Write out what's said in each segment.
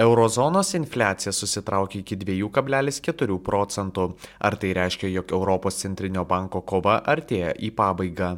Eurozonos infliacija susitraukė iki 2,4 procentų. Ar tai reiškia, jog Europos centrinio banko kova artėja į pabaigą?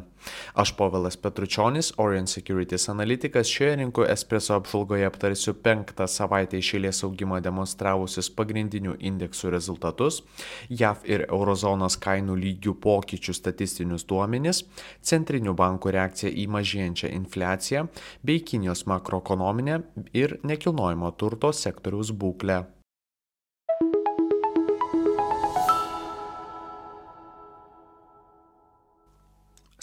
Aš Povilas Petručionis, Orient Securities analitikas, šioje rinkų espreso apžvalgoje aptarsiu penktą savaitę išėlės augimą demonstravusius pagrindinių indeksų rezultatus, JAV ir Eurozonos kainų lygių pokyčių statistinius duomenis, centrinių bankų reakciją į mažėjančią infliaciją bei Kinijos makroekonominę ir nekilnojimo turto sektoriaus būklę.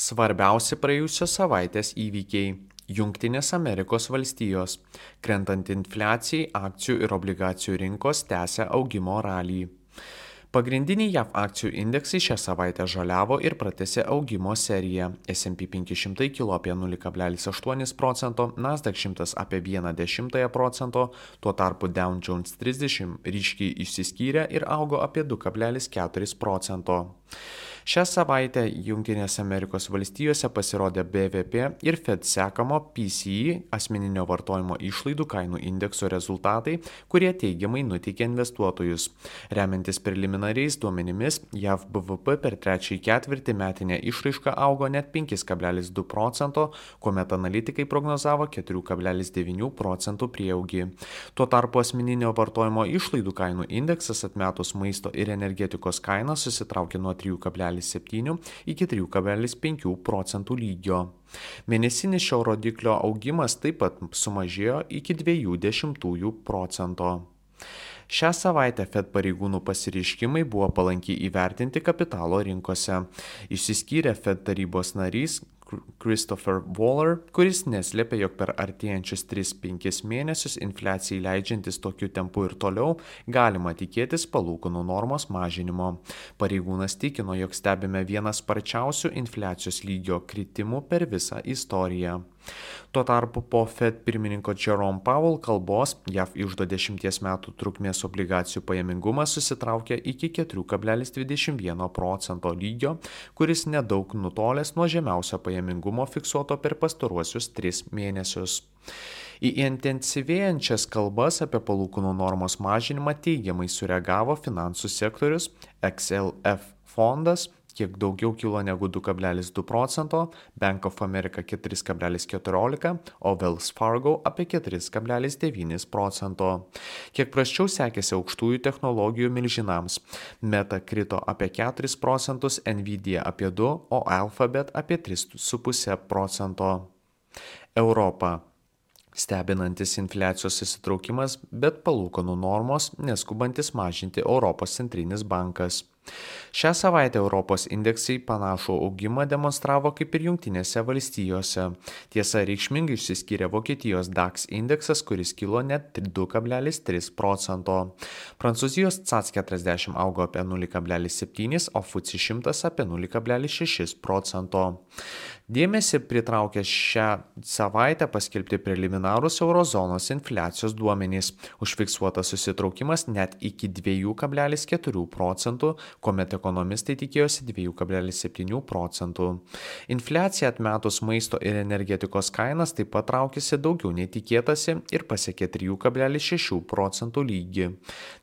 Svarbiausi praėjusios savaitės įvykiai - Junktinės Amerikos valstijos. Krentant infliacijai, akcijų ir obligacijų rinkos tęsia augimo ralį. Pagrindiniai JAV akcijų indeksai šią savaitę žaliavo ir pratęsė augimo seriją. S&P 500 kilo apie 0,8 procento, Nasdaq 100 apie 1,1 procento, tuo tarpu Dow Jones 30 ryškiai išsiskyrė ir augo apie 2,4 procento. Šią savaitę Junktinėse Amerikos valstijose pasirodė BVP ir Fed sekamo PCI asmeninio vartojimo išlaidų kainų indekso rezultatai, kurie teigiamai nuteikė investuotojus. Remiantis preliminariais duomenimis, JAV BVP per trečiąjį ketvirtį metinė išraiška augo net 5,2 procento, kuomet analitikai prognozavo 4,9 procentų prieaugį. Tuo tarpu asmeninio vartojimo išlaidų kainų indeksas atmetus maisto ir energetikos kainą susitraukė nuo 3,7 3,7 iki 3,5 procentų lygio. Mėnesinis šio rodiklio augimas taip pat sumažėjo iki 0,2 procento. Šią savaitę Fed pareigūnų pasireiškimai buvo palankiai įvertinti kapitalo rinkose. Išsiskyrė Fed tarybos narys Christopher Waller, kuris neslėpė, jog per artėjančius 3-5 mėnesius infliacijai leidžiantis tokiu tempu ir toliau galima tikėtis palūkanų normos mažinimo. Pareigūnas tikino, jog stebime vieną sparčiausių infliacijos lygio kritimų per visą istoriją. Tuo tarpu po Fed pirmininko Jerome Powell kalbos JAV išdo 10 metų trukmės obligacijų pajamingumas susitraukė iki 4,21 procento lygio, kuris nedaug nutolęs nuo žemiausio pajamingumo fiksuoto per pastaruosius 3 mėnesius. Į intensyvėjančias kalbas apie palūkanų normos mažinimą teigiamai sureagavo finansų sektorius, XLF fondas kiek daugiau kilo negu 2,2 procento, Bank of America 4,14, o Wells Fargo apie 4,9 procento. Kiek prasčiau sekėsi aukštųjų technologijų milžinams. Meta krito apie 4 procentus, Nvidia apie 2, o Alphabet apie 3,5 procento. Europa stebinantis infliacijos įsitraukimas, bet palūkanų normos neskubantis mažinti Europos centrinis bankas. Šią savaitę Europos indeksai panašų augimą demonstravo kaip ir Junktinėse valstijose. Tiesa, reikšmingai išsiskyrė Vokietijos DAX indeksas, kuris kilo net 2,3 procento. Prancūzijos CAC 40 augo apie 0,7, o FUCI 100 apie 0,6 procento. Dėmesį pritraukė šią savaitę paskelbti preliminarūs eurozonos infliacijos duomenys. Užfiksuotas susitraukimas net iki 2,4 procentų, kuomet ekonomistai tikėjosi 2,7 procentų. Infliacija atmetus maisto ir energetikos kainas taip pat traukėsi daugiau nei tikėtasi ir pasiekė 3,6 procentų lygį.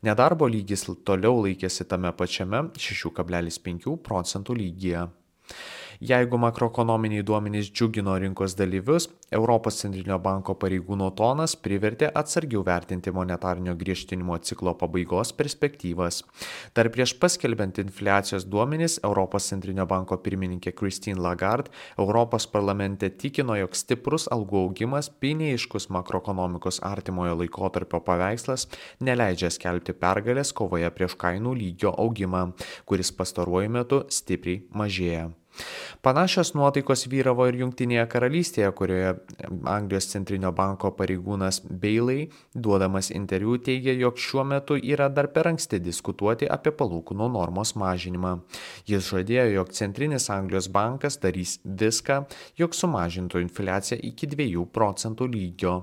Nedarbo lygis toliau laikėsi tame pačiame 6,5 procentų lygyje. Jeigu makroekonominiai duomenys džiugino rinkos dalyvius, Europos centrinio banko pareigūno tonas privertė atsargiau vertinti monetarinio griežtinimo ciklo pabaigos perspektyvas. Dar prieš paskelbiant infliacijos duomenys, Europos centrinio banko pirmininkė Christine Lagarde Europos parlamente tikino, jog stiprus algų augimas bei neiškus makroekonomikos artimojo laikotarpio paveikslas neleidžia skelbti pergalės kovoje prieš kainų lygio augimą, kuris pastaruoju metu stipriai mažėja. Panašios nuotaikos vyravo ir Junktinėje karalystėje, kurioje Anglijos centrinio banko pareigūnas Bailey, duodamas interviu, teigia, jog šiuo metu yra dar per anksti diskutuoti apie palūkanų normos mažinimą. Jis žadėjo, jog centrinis Anglijos bankas darys viską, jog sumažintų infliaciją iki 2 procentų lygio.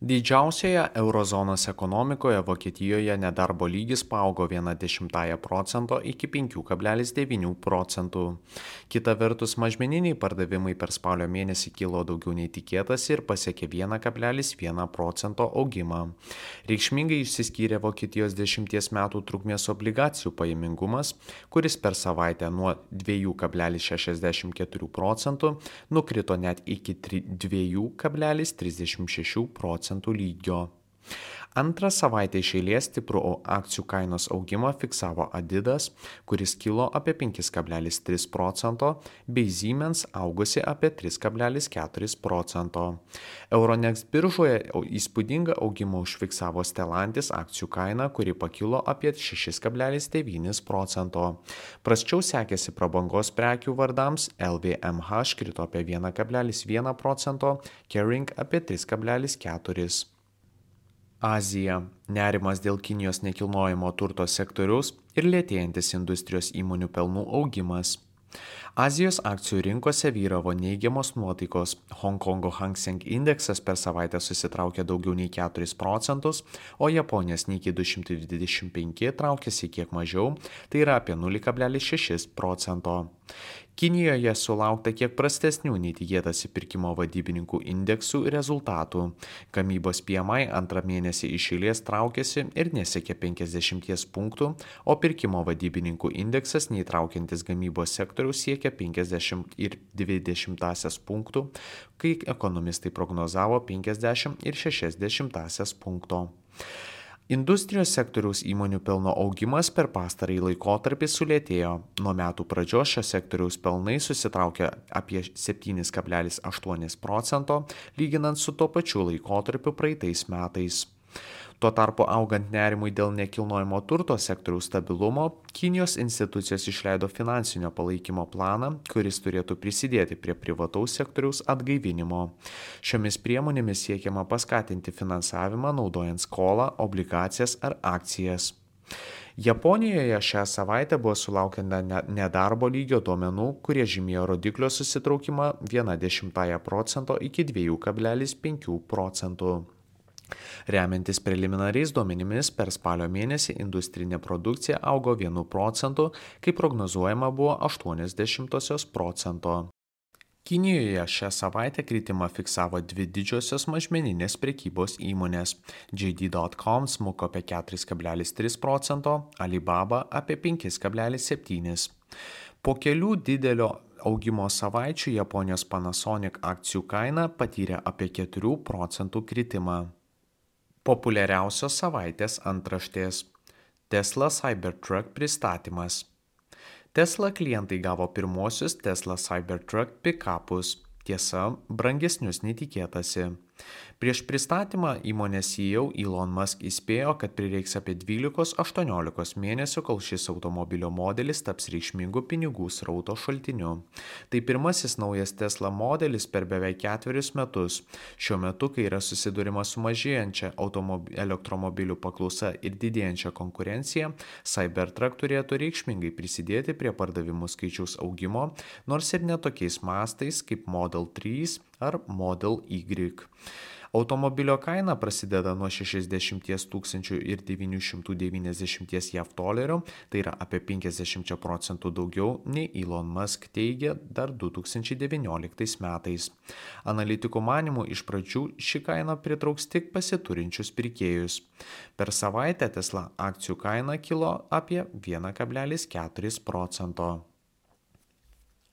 Didžiausioje eurozonos ekonomikoje Vokietijoje nedarbo lygis paaugo 1,1 procento iki 5,9 procentų. Kita vertus, mažmeniniai pardavimai per spalio mėnesį kilo daugiau nei tikėtasi ir pasiekė 1,1 procento augimą. Reikšmingai išsiskyrė Vokietijos 10 metų trukmės obligacijų pajamingumas, kuris per savaitę nuo 2,64 procentų nukrito net iki 2,36 procentų procentų lygio. Antrą savaitę iš eilės stiprų akcijų kainos augimą fiksavo Adidas, kuris kilo apie 5,3 procento, bei Siemens augusi apie 3,4 procento. Euronext biržoje įspūdingą augimą užfiksavo Stellantis akcijų kaina, kuri pakilo apie 6,9 procento. Prasčiau sekėsi prabangos prekių vardams, LVMH krito apie 1,1 procento, Kering apie 3,4. Azija - nerimas dėl Kinijos nekilnojamo turto sektoriaus ir lėtėjantis industrijos įmonių pelnų augimas. Azijos akcijų rinkose vyravo neigiamos nuotaikos. Hongkongo Hang Seng indeksas per savaitę susitraukė daugiau nei 4 procentus, o Japonijos Nikkei 225 traukėsi kiek mažiau, tai yra apie 0,6 procento. Kinijoje sulaukta kiek prastesnių nei tikėtasi pirkimo vadybininkų indeksų rezultatų. Gamybos PMI antrą mėnesį iš eilės traukėsi ir nesiekė 50 punktų, o pirkimo vadybininkų indeksas neįtraukiantis gamybos sektoriaus siekia 50,2 punktų, kai ekonomistai prognozavo 50,6 punkto. Industrijos sektoriaus įmonių pelno augimas per pastarąjį laikotarpį sulėtėjo. Nuo metų pradžios šio sektoriaus pelnai susitraukė apie 7,8 procento, lyginant su tuo pačiu laikotarpiu praeitais metais. Tuo tarpu augant nerimui dėl nekilnojamo turto sektoriaus stabilumo, Kinijos institucijos išleido finansinio palaikymo planą, kuris turėtų prisidėti prie privataus sektoriaus atgaivinimo. Šiomis priemonėmis siekiama paskatinti finansavimą naudojant skolą, obligacijas ar akcijas. Japonijoje šią savaitę buvo sulaukę nedarbo lygio duomenų, kurie žymėjo rodiklio susitraukimą 1,1 procento iki 2,5 procentų. Remiantis preliminariais duomenimis, per spalio mėnesį industrinė produkcija augo 1 procentu, kai prognozuojama buvo 80 procento. Kinijoje šią savaitę kritimą fiksavo dvi didžiosios mažmeninės prekybos įmonės. JD.com smuko apie 4,3 procento, Alibaba apie 5,7. Po kelių didelio augimo savaičių Japonijos Panasonic akcijų kaina patyrė apie 4 procentų kritimą. Populiariausios savaitės antraštės Tesla Cybertruck pristatymas. Tesla klientai gavo pirmosius Tesla Cybertruck pick-upus. Tiesa, brangesnius nei tikėtasi. Prieš pristatymą įmonės CEO Elon Musk įspėjo, kad prireiks apie 12-18 mėnesių, kol šis automobilio modelis taps reikšmingu pinigų srauto šaltiniu. Tai pirmasis naujas Tesla modelis per beveik ketverius metus. Šiuo metu, kai yra susidurima su mažėjančia elektromobilių paklausa ir didėjančia konkurencija, Cybertruck turėtų reikšmingai prisidėti prie pardavimų skaičiaus augimo, nors ir netokiais mastais kaip Model 3 ar Model Y. Automobilio kaina prasideda nuo 60 tūkstančių ir 990 JAV dolerių, tai yra apie 50 procentų daugiau nei Elon Musk teigia dar 2019 metais. Analitikų manimų iš pradžių ši kaina pritrauks tik pasiturinčius pirkėjus. Per savaitę Tesla akcijų kaina kilo apie 1,4 procento.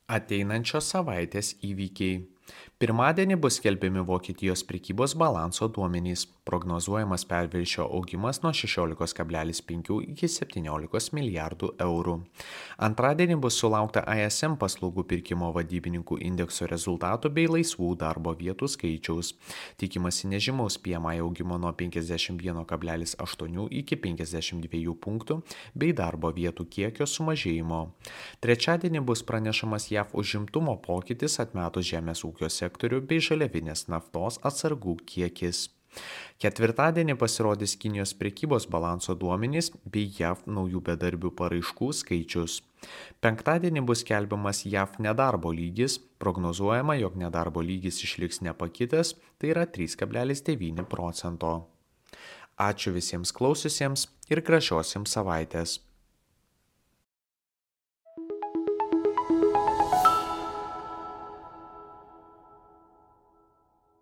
Ateinančios savaitės įvykiai. Pirmadienį bus skelbiami Vokietijos prekybos balanso duomenys. Prognozuojamas perviršio augimas nuo 16,5 iki 17 milijardų eurų. Antradienį bus sulaukta ISM paslaugų pirkimo vadybininkų indekso rezultatų bei laisvų darbo vietų skaičiaus. Tikimasi nežymaus PMI augimo nuo 51,8 iki 52 punktų bei darbo vietų kiekio sumažėjimo. Trečiadienį bus pranešamas JAV užimtumo pokytis atmetus žemės ūkio sektorių bei žaliavinės naftos atsargų kiekis. Ketvirtadienį pasirodys Kinijos priekybos balanso duomenys bei JAV naujų bedarbių paraiškų skaičius. Penktadienį bus kelbiamas JAV nedarbo lygis, prognozuojama, jog nedarbo lygis išliks nepakitęs, tai yra 3,9 procento. Ačiū visiems klausiusiems ir gražios jums savaitės.